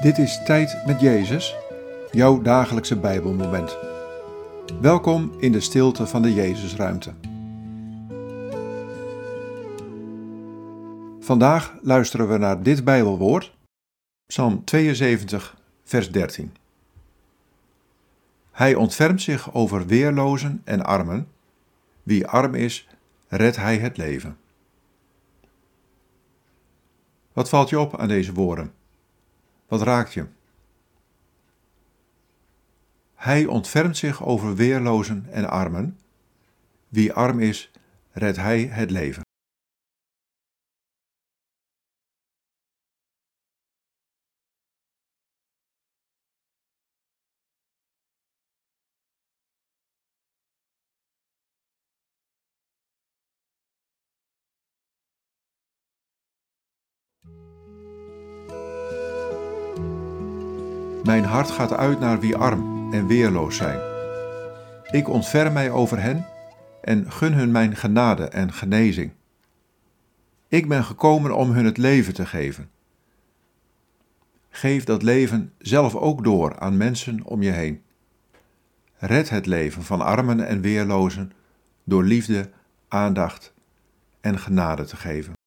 Dit is Tijd met Jezus, jouw dagelijkse Bijbelmoment. Welkom in de stilte van de Jezusruimte. Vandaag luisteren we naar dit Bijbelwoord, Psalm 72, vers 13. Hij ontfermt zich over weerlozen en armen. Wie arm is, redt hij het leven. Wat valt je op aan deze woorden? Wat raakt je? Hij ontfermt zich over weerlozen en armen. Wie arm is, redt hij het leven. Mijn hart gaat uit naar wie arm en weerloos zijn. Ik ontferm mij over hen en gun hun mijn genade en genezing. Ik ben gekomen om hun het leven te geven. Geef dat leven zelf ook door aan mensen om je heen. Red het leven van armen en weerlozen door liefde, aandacht en genade te geven.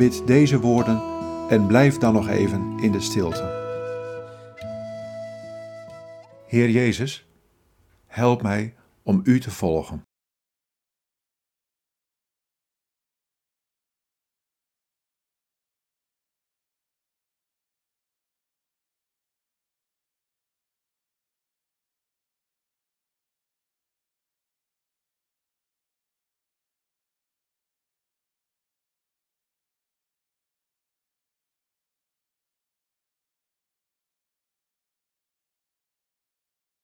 Bid deze woorden en blijf dan nog even in de stilte. Heer Jezus, help mij om U te volgen.